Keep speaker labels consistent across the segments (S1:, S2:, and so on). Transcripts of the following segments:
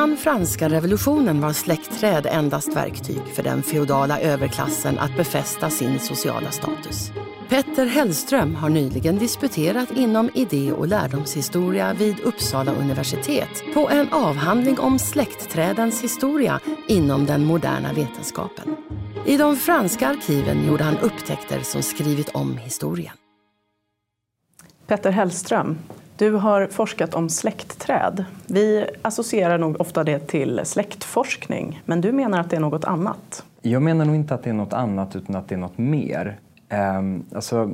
S1: Innan franska revolutionen var släktträd endast verktyg för den feodala överklassen att befästa sin sociala status. Petter Hellström har nyligen disputerat inom idé och lärdomshistoria vid Uppsala universitet på en avhandling om släktträdens historia inom den moderna vetenskapen. I de franska arkiven gjorde han upptäckter som skrivit om historien.
S2: Petter Hellström, du har forskat om släktträd. Vi associerar nog ofta det till släktforskning, men du menar att det är något annat?
S3: Jag menar nog inte att det är något annat, utan att det är något mer. Ehm, alltså,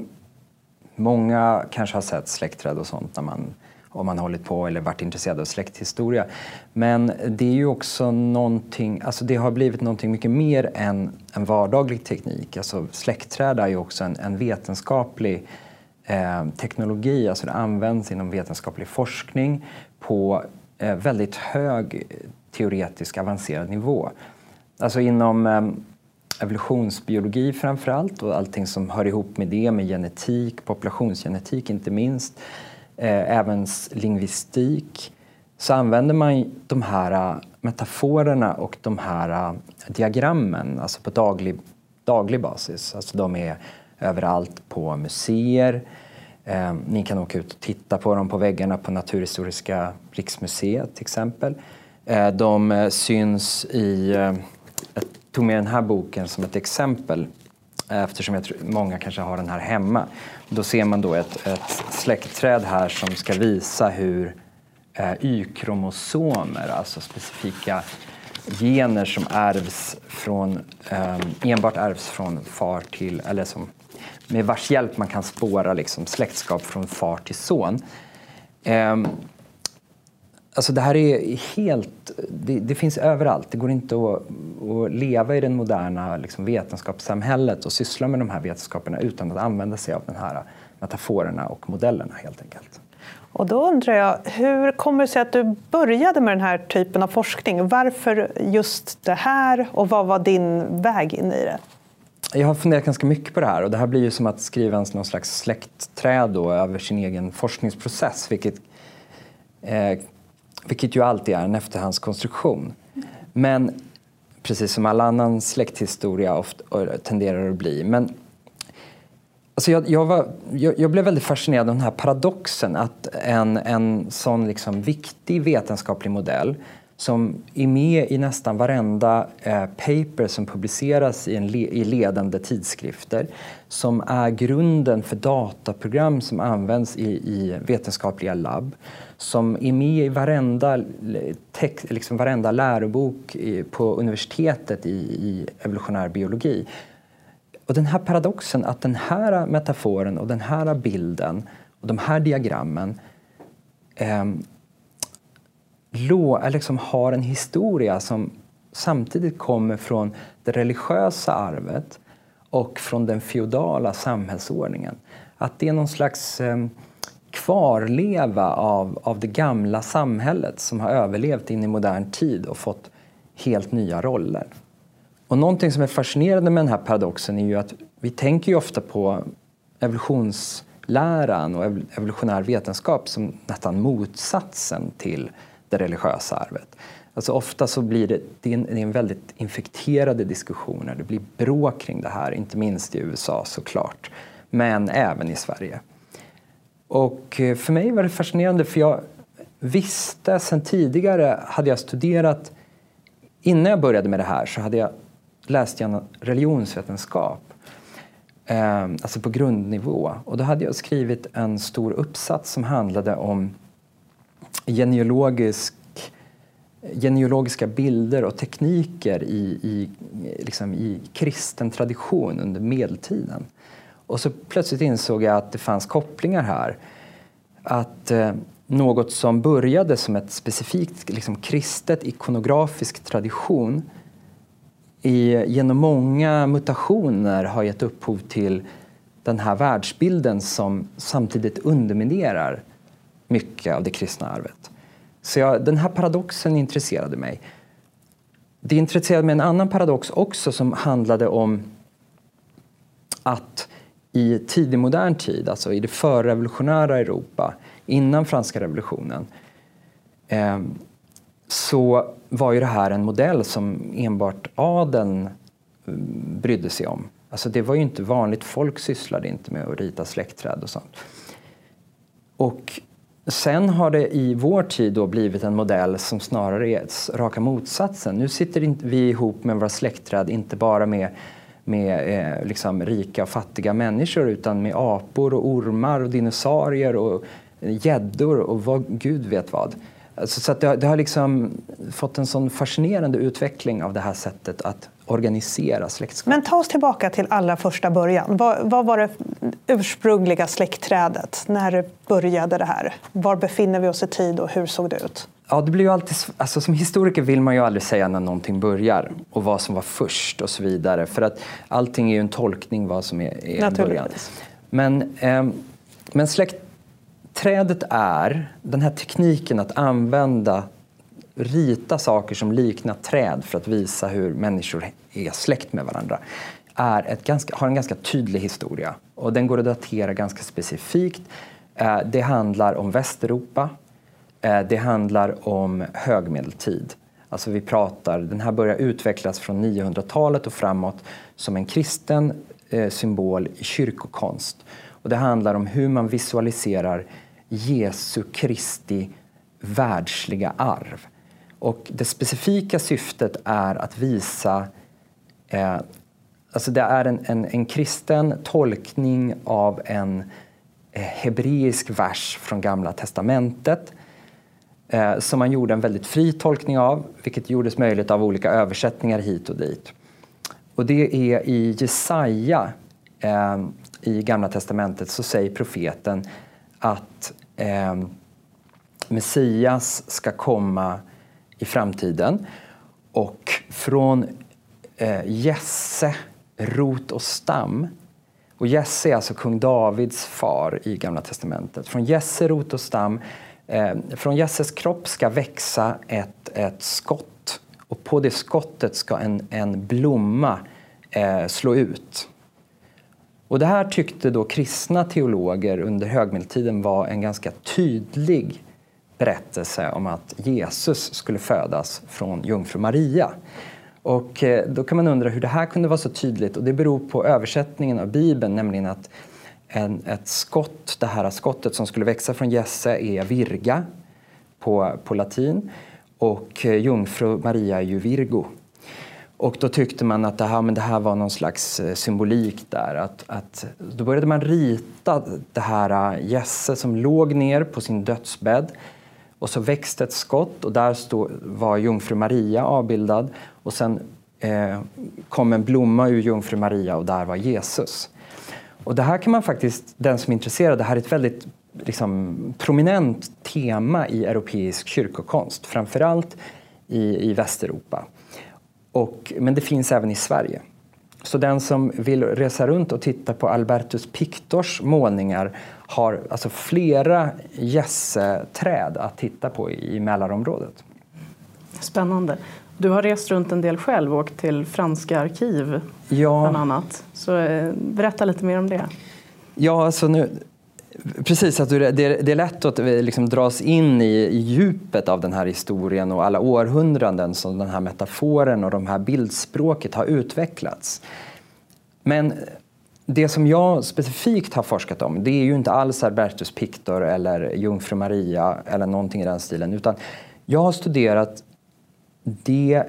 S3: många kanske har sett släktträd och sånt när man, om man har hållit på eller varit intresserad av släkthistoria. Men det är ju också någonting, alltså det har blivit någonting mycket mer än en vardaglig teknik. Alltså släktträd är ju också en, en vetenskaplig eh, teknologi, alltså det används inom vetenskaplig forskning på eh, väldigt hög eh, teoretisk avancerad nivå. Alltså inom eh, evolutionsbiologi framför allt och allting som hör ihop med det, med genetik, populationsgenetik inte minst, eh, även lingvistik, så använder man de här eh, metaforerna och de här eh, diagrammen alltså på daglig, daglig basis. Alltså de är överallt på museer. Eh, ni kan åka ut och titta på dem på väggarna på Naturhistoriska riksmuseet till exempel. Ehm, eh, de syns i, eh, jag tog med den här boken som ett exempel eh, eftersom jag tror, många kanske har den här hemma. Då ser man då ett, ett släktträd här som ska visa hur eh, Y-kromosomer, alltså specifika gener som ärvs från, ehm, enbart ärvs från far till, eller som med vars hjälp man kan spåra liksom släktskap från far till son. Ehm, alltså det här är helt, det, det, finns överallt. Det går inte att, att leva i det moderna liksom, vetenskapssamhället och syssla med de här vetenskaperna utan att använda sig av de här metaforerna och modellerna helt enkelt.
S2: Och då undrar jag, hur kommer det sig att du började med den här typen av forskning? Varför just det här och vad var din väg in i det?
S3: Jag har funderat ganska mycket på det här och det här blir ju som att skriva en någon slags släktträd då över sin egen forskningsprocess vilket, eh, vilket ju alltid är en efterhandskonstruktion. Men precis som all annan släkthistoria ofta, tenderar att bli. Men, alltså jag, jag, var, jag, jag, blev väldigt fascinerad av den här paradoxen att en, en sån liksom viktig vetenskaplig modell som är med i nästan varenda eh, paper som publiceras i, en le i ledande tidskrifter som är grunden för dataprogram som används i, i vetenskapliga labb som är med i varenda, liksom varenda lärobok i, på universitetet i, i evolutionär biologi. Och den här paradoxen att den här metaforen och den här bilden och de här diagrammen eh, Eh, liksom har en historia som samtidigt kommer från det religiösa arvet och från den feodala samhällsordningen. Att det är någon slags eh, kvarleva av, av det gamla samhället som har överlevt in i modern tid och fått helt nya roller. Och någonting som är fascinerande med den här paradoxen är ju att vi tänker ju ofta på evolutionsläran och evolutionär vetenskap som nästan motsatsen till det religiösa arvet. Alltså ofta så blir det, det är en, det är en väldigt infekterade diskussioner. Det blir bråk kring det här, inte minst i USA såklart, men även i Sverige. Och eh, för mig var det fascinerande för jag visste sen tidigare, hade jag studerat, innan jag började med det här så hade jag läst jag religionsvetenskap, eh, alltså på grundnivå. Och då hade jag skrivit en stor uppsats som handlade om genealogisk, genealogiska bilder och tekniker i, i, liksom i kristen tradition under medeltiden. Och så plötsligt insåg jag att det fanns kopplingar här. Att eh, något som började som ett specifikt liksom, kristet ikonografisk tradition i, genom många mutationer har gett upphov till den här världsbilden som samtidigt underminerar mycket av det kristna arvet. Så jag, den här paradoxen intresserade mig. Det intresserade mig en annan paradox också som handlade om att i tidig modern tid, alltså i det förrevolutionära Europa, innan franska revolutionen, eh, så var ju det här en modell som enbart adeln mm, brydde sig om. Alltså det var ju inte vanligt folk sysslade inte med att rita släktträd och sånt. Och sen har det i vår tid då blivit en modell som snarare är raka motsatsen. Nu sitter vi ihop med våra släktträd inte bara med med eh, liksom rika och fattiga människor utan med apor och ormar och dinosaurier och gäddor och vad gud vet vad. Alltså, så det, det, har liksom fått en sån fascinerande utveckling av det här sättet att organisera släktskap.
S4: Men ta oss tillbaka till allra första början. Vad, vad var det ursprungliga släktträdet? När började det här? Var befinner vi oss i tid och hur såg det ut?
S3: Ja, det blir ju alltid, alltså, som historiker vill man ju aldrig säga när någonting börjar och vad som var först och så vidare. För att allting är ju en tolkning vad som är, är början. Men, eh, men släktträdet är den här tekniken att använda rita saker som liknar träd för att visa hur människor är släkt med varandra är ett ganska, har en ganska tydlig historia och den går att datera ganska specifikt. Eh, det handlar om Västeuropa, eh, det handlar om högmedeltid. Alltså vi pratar, den här börjar utvecklas från 900-talet och framåt som en kristen eh, symbol i kyrkokonst. Och det handlar om hur man visualiserar Jesu Kristi världsliga arv. Och det specifika syftet är att visa eh, Alltså det är en, en, en kristen tolkning av en eh, hebreisk vers från Gamla testamentet eh, som man gjorde en väldigt fri tolkning av, vilket gjordes möjligt av olika översättningar hit och dit. Och det är i Jesaja eh, i Gamla testamentet så säger profeten att eh, Messias ska komma i framtiden. Och från eh, Jesse, rot och stam och Jesse är alltså kung Davids far i Gamla testamentet. Från Jesse, rot och stam, eh, från Jesses kropp ska växa ett, ett skott och på det skottet ska en, en blomma eh, slå ut. Och det här tyckte då kristna teologer under högmedeltiden var en ganska tydlig berättelse om att Jesus skulle födas från jungfru Maria. Och eh, då kan man undra hur det här kunde vara så tydligt och det beror på översättningen av Bibeln, nämligen att en, ett skott, det här skottet som skulle växa från Jesse är virga på, på latin och eh, jungfru Maria är ju Virgo. Och då tyckte man att det här, men det här var någon slags eh, symbolik där. Att, att, då började man rita det här Jesse som låg ner på sin dödsbädd och så växte ett skott och där stod, var jungfru Maria avbildad och sen eh, kom en blomma ur jungfru Maria och där var Jesus. Och det här kan man faktiskt, den som är intresserad, det här är ett väldigt liksom, prominent tema i europeisk kyrkokonst, framförallt i, i Västeuropa. Och, men det finns även i Sverige. Så den som vill resa runt och titta på Albertus Pictors målningar har alltså flera gässeträd att titta på i Mälarområdet.
S2: Spännande. Du har rest runt en del själv och åkt till franska arkiv ja. bland annat. Så eh, berätta lite mer om det.
S3: Ja, alltså nu, Precis, att det, det är lätt att liksom dras in i, i djupet av den här historien och alla århundraden som den här metaforen och de här bildspråket har utvecklats. Men det som jag specifikt har forskat om det är ju inte alls Albertus Pictor eller Jungfru Maria eller någonting i den stilen utan jag har studerat det,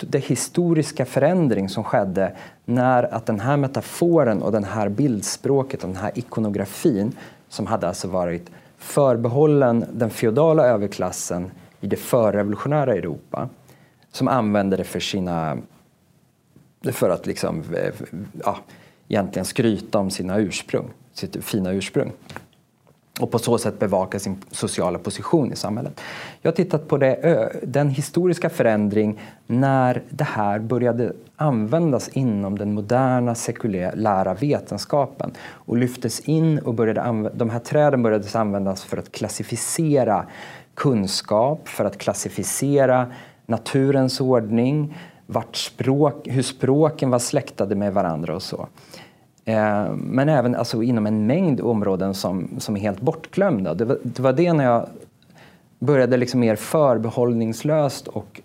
S3: det historiska förändring som skedde när att den här metaforen och den här bildspråket och den här ikonografin som hade alltså varit förbehållen den feodala överklassen i det förrevolutionära Europa som använde det för sina för att liksom, eh, ja, egentligen skryta om sina ursprung, sitt fina ursprung och på så sätt bevaka sin sociala position i samhället. Jag har tittat på det, den historiska förändring när det här började användas inom den moderna sekulära vetenskapen och lyftes in och började de här träden började användas för att klassificera kunskap, för att klassificera naturens ordning, vart språk, hur språken var släktade med varandra och så. Eh, men även alltså, inom en mängd områden som, som är helt bortglömda. Det var, det var det när jag började liksom mer förbehållningslöst och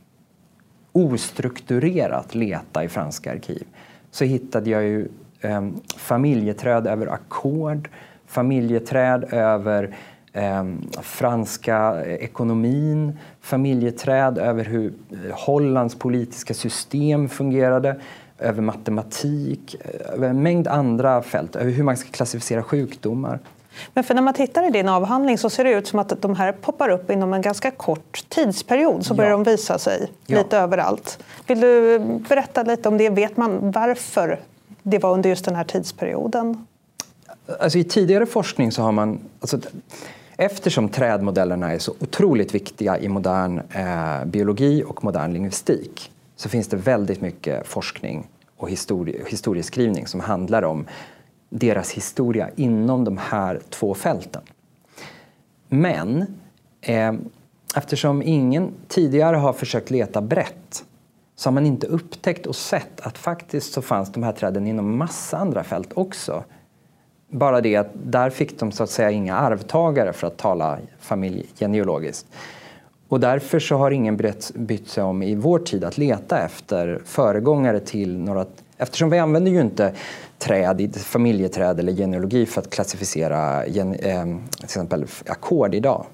S3: ostrukturerat leta i franska arkiv så hittade jag ju eh, familjeträd över ackord, familjeträd över eh, franska ekonomin, familjeträd över hur eh, Hollands politiska system fungerade, över matematik, över en mängd andra fält, över hur man ska klassificera sjukdomar.
S4: Men för när man tittar i din avhandling så ser det ut som att de här poppar upp inom en ganska kort tidsperiod så börjar ja. de visa sig ja. lite överallt. Vill du berätta lite om det? Vet man varför det var under just den här tidsperioden?
S3: Alltså I tidigare forskning så har man... Alltså, eftersom trädmodellerna är så otroligt viktiga i modern eh, biologi och modern lingvistik så finns det väldigt mycket forskning och histori historieskrivning som handlar om deras historia inom de här två fälten. Men eh, eftersom ingen tidigare har försökt leta brett så har man inte upptäckt och sett att faktiskt så fanns de här träden inom massa andra fält också. Bara det att där fick de så att säga inga arvtagare för att tala familjegenealogiskt. Och därför så har ingen bytt sig om i vår tid att leta efter föregångare till några... Eftersom vi använder ju inte träd, familjeträd eller genealogi för att klassificera gen, eh, till exempel ackord idag.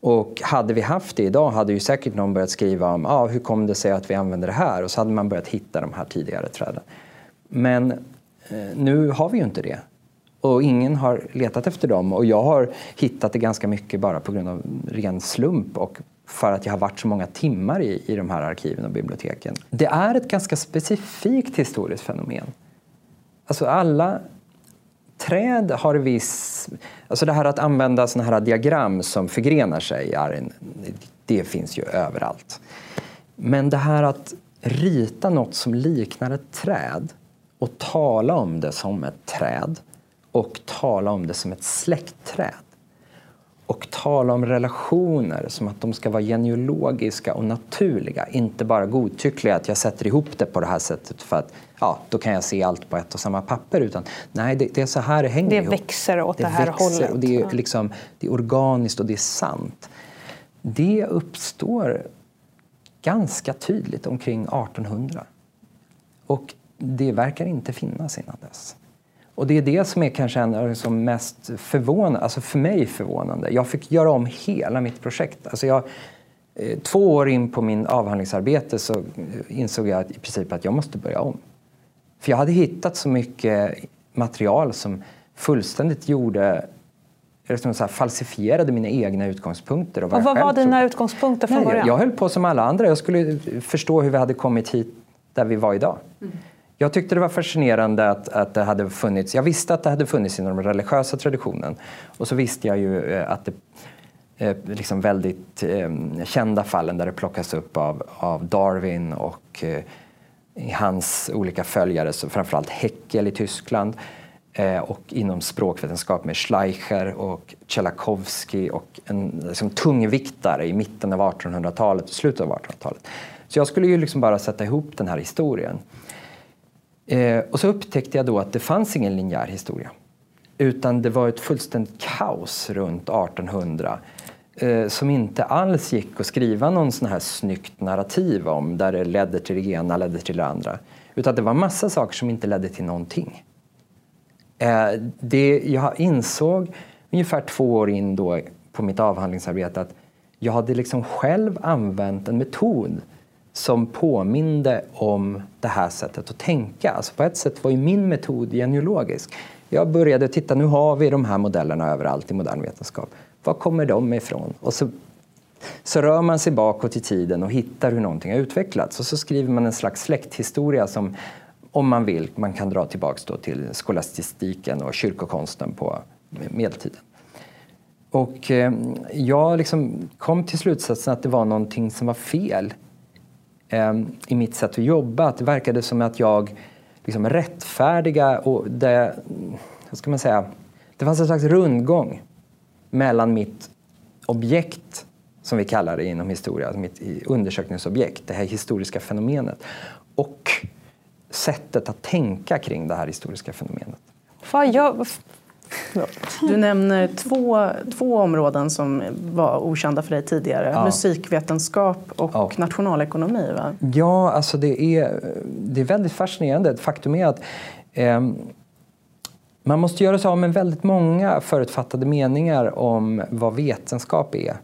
S3: Och hade vi haft det idag hade ju säkert någon börjat skriva om ah, hur kom det sig att vi använder det här och så hade man börjat hitta de här tidigare träden. Men eh, nu har vi ju inte det. Och ingen har letat efter dem och jag har hittat det ganska mycket bara på grund av ren slump och för att jag har varit så många timmar i, i de här arkiven och biblioteken. Det är ett ganska specifikt historiskt fenomen. Alltså alla träd har viss... Alltså det här att använda såna här diagram som förgrenar sig, det finns ju överallt. Men det här att rita något som liknar ett träd och tala om det som ett träd och tala om det som ett släktträd. Och tala om relationer som att de ska vara genealogiska och naturliga, inte bara godtyckliga, att jag sätter ihop det på det här sättet för att ja, då kan jag se allt på ett och samma papper. Utan nej, det, det är så här det hänger
S4: Det
S3: ihop.
S4: växer åt det, det här växer hållet.
S3: Och det, är liksom, det är organiskt och det är sant. Det uppstår ganska tydligt omkring 1800. Och det verkar inte finnas innan dess. Och det är det som är kanske en av de mest förvånande, alltså för mig förvånande. Jag fick göra om hela mitt projekt. Alltså jag, eh, två år in på min avhandlingsarbete så insåg jag i princip att jag måste börja om. För jag hade hittat så mycket material som fullständigt gjorde liksom så här, falsifierade mina egna utgångspunkter.
S4: Och vad, och vad var dina utgångspunkter från början?
S3: Jag, jag höll på som alla andra. Jag skulle förstå hur vi hade kommit hit där vi var idag. Mm. Jag tyckte det var fascinerande att, att det hade funnits, jag visste att det hade funnits inom den religiösa traditionen och så visste jag ju eh, att det eh, liksom väldigt eh, kända fallen där det plockas upp av, av Darwin och eh, hans olika följare, så framförallt Heckel i Tyskland eh, och inom språkvetenskap med Schleicher och Tjelakovsky och en liksom, tungviktare i mitten av 1800-talet och slutet av 1800-talet. Så jag skulle ju liksom bara sätta ihop den här historien. Eh, och så upptäckte jag då att det fanns ingen linjär historia. Utan det var ett fullständigt kaos runt 1800 eh, som inte alls gick att skriva någon sån här snyggt narrativ om där det ledde till det ena, ledde till det andra. Utan det var massa saker som inte ledde till någonting. Eh, det jag insåg ungefär två år in då på mitt avhandlingsarbete att jag hade liksom själv använt en metod som påminde om det här sättet att tänka. Alltså på ett sätt var ju min metod genealogisk. Jag började titta, nu har vi de här modellerna överallt i modern vetenskap. Var kommer de ifrån? Och så, så rör man sig bakåt i tiden och hittar hur någonting har utvecklats. Och så skriver man en slags släkthistoria som, om man vill, man kan dra tillbaks då till skolastistiken och kyrkokonsten på medeltiden. och eh, jag liksom kom till slutsatsen att det var någonting som var fel Ehm, i mitt sätt att jobba. Att det verkade som att jag liksom rättfärdiga och det, vad ska man säga, det fanns en slags rundgång mellan mitt objekt, som vi kallar det inom historia, alltså mitt undersökningsobjekt, det här historiska fenomenet, och sättet att tänka kring det här historiska fenomenet.
S4: Vad gör,
S2: du nämner två, två områden som var okända för dig tidigare. Ja. Musikvetenskap och ja. nationalekonomi. Va?
S3: Ja, alltså det är, det är väldigt fascinerande. Faktum är att eh, man måste göra sig av med väldigt många förutfattade meningar om vad vetenskap är.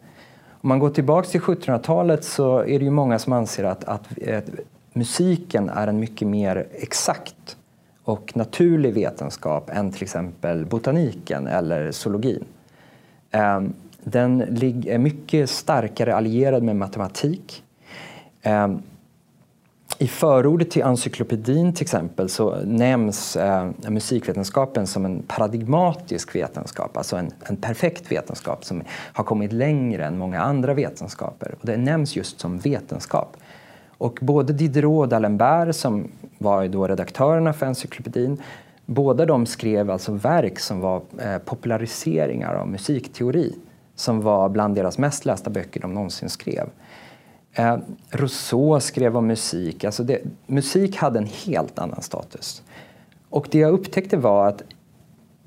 S3: Om man går tillbaka till 1700-talet så är det ju många som anser att, att, att musiken är en mycket mer exakt och naturlig vetenskap än till exempel botaniken eller zoologin. Ehm, den är mycket starkare allierad med matematik. Ehm, I förordet till encyklopedin till exempel så nämns eh, musikvetenskapen som en paradigmatisk vetenskap, alltså en, en perfekt vetenskap som har kommit längre än många andra vetenskaper. Och det nämns just som vetenskap. Och både Diderot och D'Alembert som var då redaktörerna för encyklopedin, båda de skrev alltså verk som var eh, populariseringar av musikteori som var bland deras mest lästa böcker de någonsin skrev. Eh, Rousseau skrev om musik. Alltså det, musik hade en helt annan status. Och det jag upptäckte var att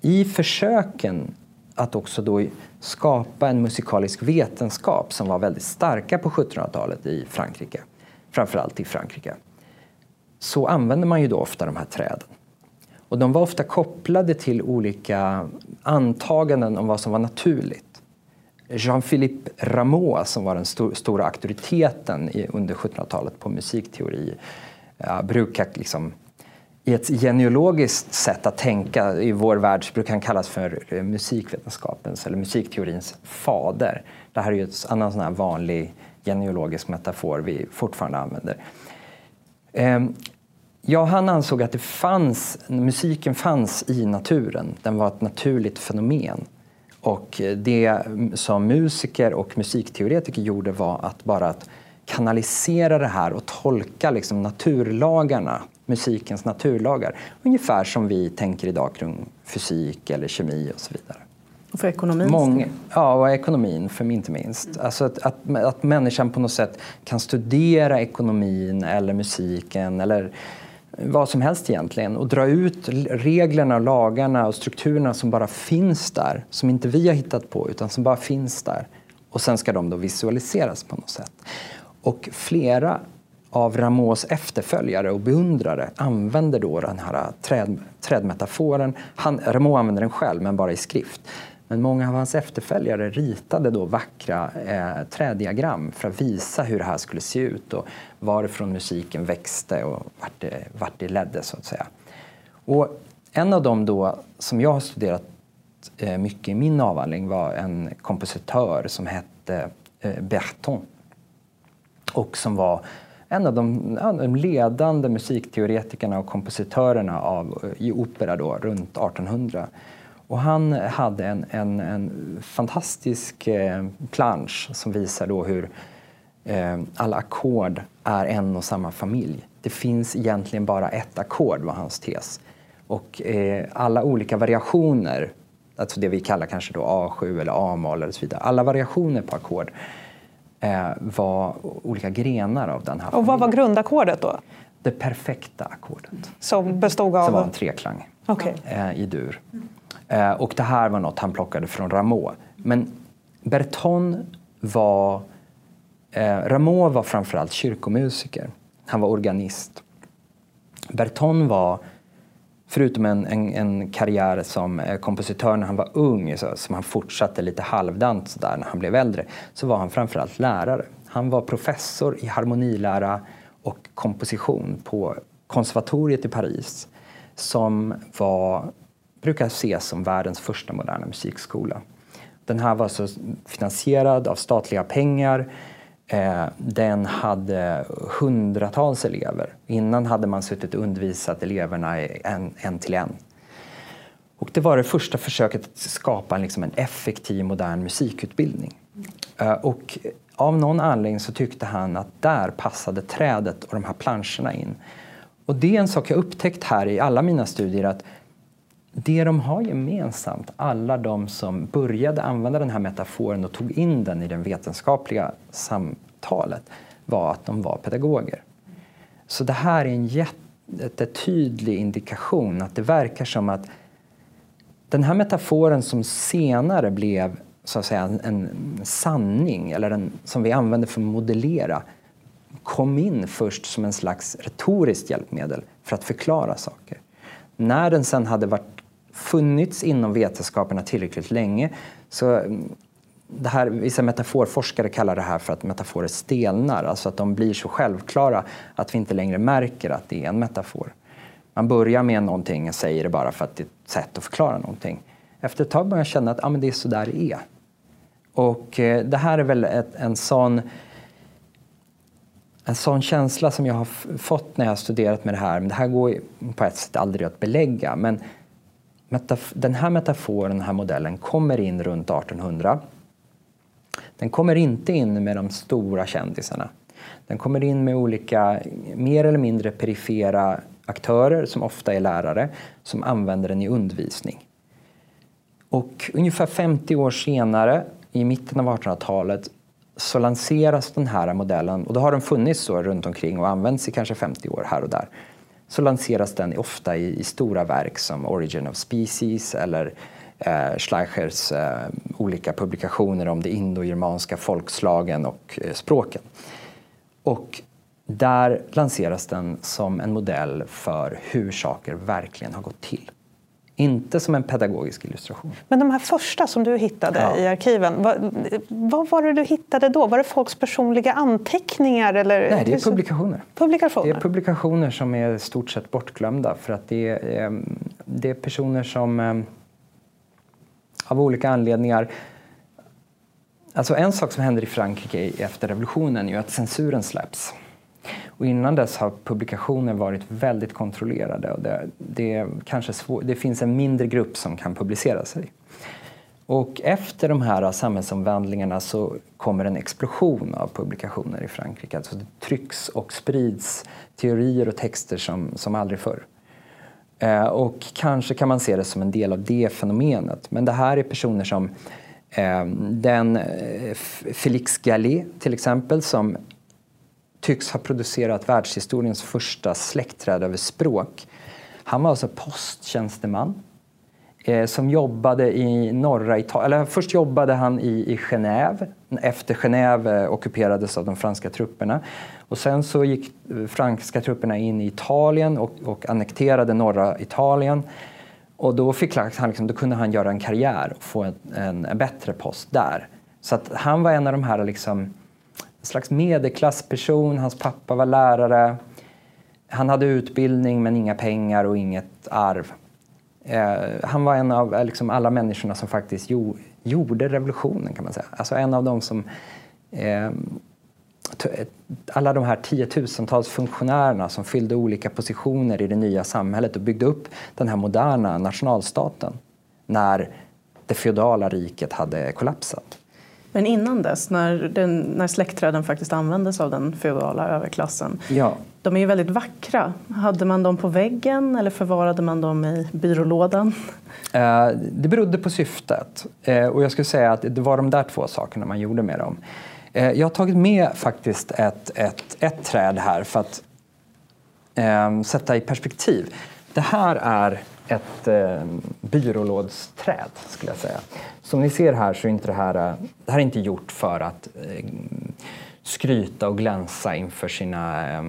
S3: i försöken att också då skapa en musikalisk vetenskap som var väldigt starka på 1700-talet i Frankrike framförallt i Frankrike, så använder man ju då ofta de här träden. Och de var ofta kopplade till olika antaganden om vad som var naturligt. Jean-Philippe Rameau, som var den st stora auktoriteten i, under 1700-talet på musikteori, ja, brukar liksom, i ett genealogiskt sätt att tänka i vår värld brukar han kallas för eh, musikvetenskapens eller musikteorins fader. Det här är ju en annan sån här vanlig genealogisk metafor vi fortfarande använder. Ehm, ja, han ansåg att det fanns, musiken fanns i naturen. Den var ett naturligt fenomen. Och det som musiker och musikteoretiker gjorde var att bara att kanalisera det här och tolka liksom naturlagarna, musikens naturlagar. Ungefär som vi tänker idag kring fysik eller kemi och så vidare.
S2: Och för ekonomin?
S3: Många, ja, och ekonomin för inte minst. Mm. Alltså att, att, att människan på något sätt kan studera ekonomin eller musiken eller vad som helst egentligen och dra ut reglerna, lagarna och strukturerna som bara finns där, som inte vi har hittat på utan som bara finns där. Och sen ska de då visualiseras på något sätt. Och flera av Rameaus efterföljare och beundrare använder då den här träd, trädmetaforen. Han, Rameau använder den själv, men bara i skrift. Men många av hans efterföljare ritade då vackra eh, trädiagram för att visa hur det här skulle se ut och varifrån musiken växte och vart det, vart det ledde så att säga. Och en av dem då som jag har studerat eh, mycket i min avhandling var en kompositör som hette eh, Berton och som var en av de, de ledande musikteoretikerna och kompositörerna av, eh, i opera då, runt 1800. Och han hade en, en, en fantastisk eh, plansch som visar då hur eh, alla ackord är en och samma familj. Det finns egentligen bara ett ackord var hans tes. Och eh, alla olika variationer, alltså det vi kallar kanske då A7 eller A-moll eller så vidare, alla variationer på ackord eh, var olika grenar av den här familjen.
S4: Och vad var grundackordet då?
S3: Det perfekta ackordet.
S4: Som bestod av?
S3: Som var en treklang
S4: okay.
S3: eh, i dur. Eh, och det här var något han plockade från Rameau. Men Berton var... Eh, Rameau var framförallt kyrkomusiker. Han var organist. Berton var, förutom en, en, en karriär som eh, kompositör när han var ung, så, som han fortsatte lite halvdant så där när han blev äldre, så var han framförallt lärare. Han var professor i harmonilära och komposition på konservatoriet i Paris som var brukar ses som världens första moderna musikskola. Den här var så finansierad av statliga pengar. Eh, den hade hundratals elever. Innan hade man suttit och undervisat eleverna en, en till en. Och det var det första försöket att skapa liksom en effektiv modern musikutbildning. Eh, och av någon anledning så tyckte han att där passade trädet och de här planscherna in. Och det är en sak jag upptäckt här i alla mina studier att det de har gemensamt, alla de som började använda den här metaforen och tog in den i det vetenskapliga samtalet, var att de var pedagoger. Så det här är en jättetydlig indikation att det verkar som att den här metaforen som senare blev så att säga, en, en sanning, eller en, som vi använder för att modellera, kom in först som en slags retoriskt hjälpmedel för att förklara saker. När den sen hade varit, funnits inom vetenskaperna tillräckligt länge så mm, det här, vissa metaforforskare kallar det här för att metaforer stelnar, alltså att de blir så självklara att vi inte längre märker att det är en metafor. Man börjar med någonting och säger det bara för att det är ett sätt att förklara någonting. Efter ett tag börjar jag känna att ah, men det är så där det är. Och eh, det här är väl ett, en sån en sån känsla som jag har fått när jag har studerat med det här, men det här går på ett sätt aldrig att belägga, men den här metaforen, den här modellen kommer in runt 1800. Den kommer inte in med de stora kändisarna. Den kommer in med olika mer eller mindre perifera aktörer som ofta är lärare som använder den i undervisning. Och ungefär 50 år senare, i mitten av 1800-talet, så lanseras den här modellen, och då har den funnits så runt omkring och använts i kanske 50 år här och där. Så lanseras den ofta i, i stora verk som Origin of Species eller eh, Schleichers eh, olika publikationer om de indogermanska folkslagen och eh, språken. Och där lanseras den som en modell för hur saker verkligen har gått till. Inte som en pedagogisk illustration.
S4: Men de här första som du hittade ja. i arkiven, vad, vad, var det du hittade då? Var det folks personliga anteckningar? Eller?
S3: Nej, det är publikationer.
S4: publikationer.
S3: Det är publikationer som är stort sett bortglömda för att det är, ehm, det är personer som ehm, av olika anledningar Alltså en sak som händer i Frankrike efter revolutionen är att censuren släpps. Och innan dess har publikationer varit väldigt kontrollerade och det, det, kanske svår, det finns en mindre grupp som kan publicera sig. Och efter de här samhällsomvandlingarna så kommer en explosion av publikationer i Frankrike. Alltså det trycks och sprids teorier och texter som, som aldrig förr. Eh, och kanske kan man se det som en del av det fenomenet. Men det här är personer som eh, den eh, Félix Gallet till exempel som tycks ha producerat världshistoriens första släktträd över språk. Han var alltså posttjänsteman eh, som jobbade i norra Italien. Eller först jobbade han i, i Genève efter Genève eh, ockuperades av de franska trupperna. Och sen så gick eh, franska trupperna in i Italien och, och annekterade norra Italien. Och då, fick han, liksom, då kunde han göra en karriär och få en, en, bättre post där. Så att han var en av de här liksom, slags medelklassperson. Hans pappa var lärare. Han hade utbildning men inga pengar och inget arv. Eh, han var en av eh, liksom, alla människorna som faktiskt jo, gjorde revolutionen kan man säga. Alltså en av dem som eh, alla de här tiotusentals funktionärerna som fyllde olika positioner i det nya samhället och byggde upp den här moderna nationalstaten när det feodala riket hade kollapsat.
S2: Men innan dess, när, den, när släktträden faktiskt användes av den feodala överklassen,
S3: ja.
S2: de är ju väldigt vackra. Hade man dem på väggen eller förvarade man dem i byrålådan?
S3: Eh, det berodde på syftet. Eh, och jag skulle säga att det var de där två sakerna man gjorde med dem. Eh, jag har tagit med faktiskt ett, ett, ett träd här för att eh, sätta i perspektiv. Det här är ett eh, byrålådsträd skulle jag säga. Som ni ser här så är inte det här, eh, det här är inte gjort för att eh, skryta och glänsa inför sina eh,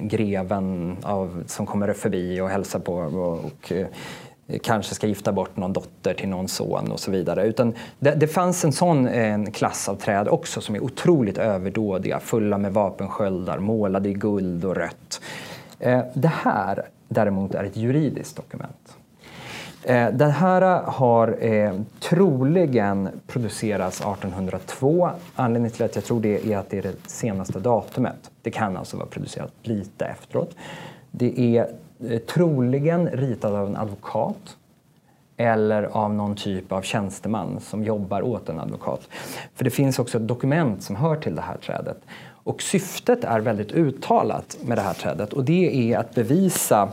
S3: greven av, som kommer förbi och hälsar på och, och eh, kanske ska gifta bort någon dotter till någon son och så vidare. Utan det, det fanns en sån eh, en klass av träd också som är otroligt överdådiga, fulla med vapensköldar, målade i guld och rött. Eh, det här däremot är ett juridiskt dokument. Eh, det här har eh, troligen producerats 1802. Anledningen till att jag tror det är att det är det senaste datumet. Det kan alltså vara producerat lite efteråt. Det är eh, troligen ritat av en advokat eller av någon typ av tjänsteman som jobbar åt en advokat. För det finns också ett dokument som hör till det här trädet. Och syftet är väldigt uttalat med det här trädet och det är att bevisa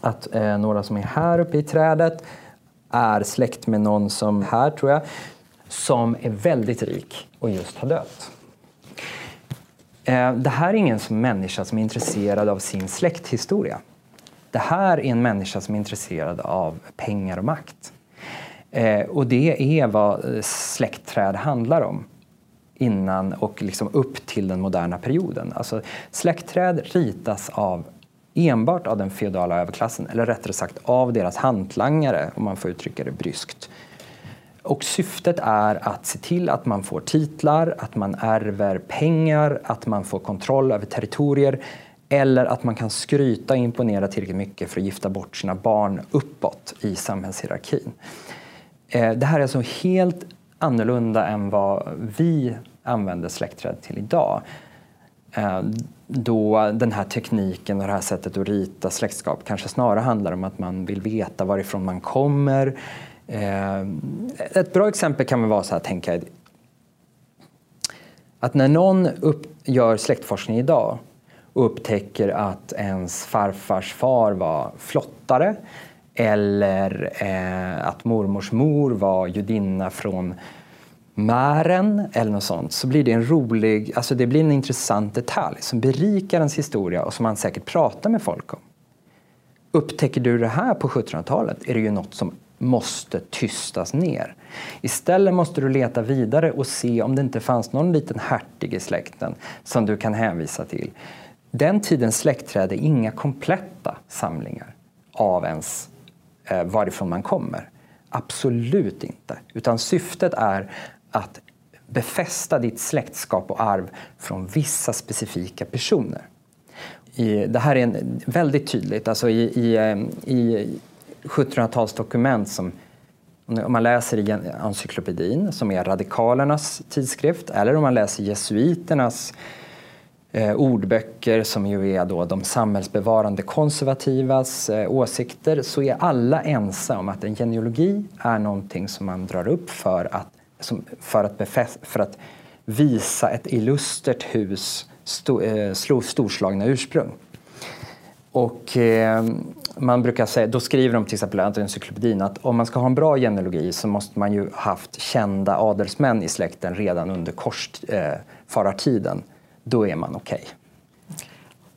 S3: att eh, några som är här uppe i trädet är släkt med någon som, här tror jag, som är väldigt rik och just har dött. Eh, det här är ingen som människa som är intresserad av sin släkthistoria. Det här är en människa som är intresserad av pengar och makt. Eh, och det är vad eh, släktträd handlar om innan och liksom upp till den moderna perioden. Alltså, släktträd ritas av enbart av den feodala överklassen, eller rättare sagt av deras hantlangare, om man får uttrycka det bryskt. Och syftet är att se till att man får titlar, att man ärver pengar, att man får kontroll över territorier eller att man kan skryta och imponera tillräckligt mycket för att gifta bort sina barn uppåt i samhällshierarkin. Eh, det här är alltså helt annorlunda än vad vi använder släktträd till idag. Eh, då den här tekniken och det här sättet att rita släktskap kanske snarare handlar om att man vill veta varifrån man kommer. Eh, ett bra exempel kan vara så här, tänka att när någon upp, gör släktforskning idag och upptäcker att ens farfars far var flottare eller eh, att mormors mor var judinna från Mären eller något sånt så blir det en rolig, alltså det blir en intressant detalj som berikar ens historia och som man säkert pratar med folk om. Upptäcker du det här på 1700-talet är det ju något som måste tystas ner. Istället måste du leta vidare och se om det inte fanns någon liten hertig i släkten som du kan hänvisa till. Den tidens släktträd är inga kompletta samlingar av ens Eh, varifrån man kommer. Absolut inte. Utan syftet är att befästa ditt släktskap och arv från vissa specifika personer. I, det här är en, väldigt tydligt. Alltså i, i, ehm, i 1700-talsdokument som om man läser i encyklopedin, som är radikalernas tidskrift, eller om man läser jesuiternas eh, ordböcker som ju är då de samhällsbevarande konservativas eh, åsikter, så är alla ense om att en genealogi är någonting som man drar upp för att, som, för att, befäst, för att visa ett illustert hus sto, eh, storslagna ursprung. Och eh, man brukar säga, då skriver de till exempel i encyklopedin att om man ska ha en bra genealogi så måste man ju haft kända adelsmän i släkten redan under korsfarartiden. Eh, då är man okej. Okay.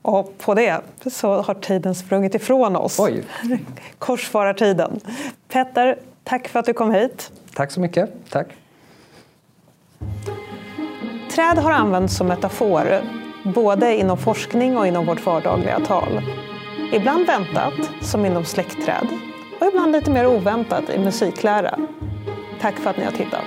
S4: Och på det så har tiden sprungit ifrån oss.
S3: Oj.
S4: Korsfarartiden. Petter, tack för att du kom hit.
S3: Tack så mycket. Tack.
S4: Träd har använts som metafor både inom forskning och inom vårt vardagliga tal. Ibland väntat, som inom släktträd, och ibland lite mer oväntat i musiklära. Tack för att ni har tittat.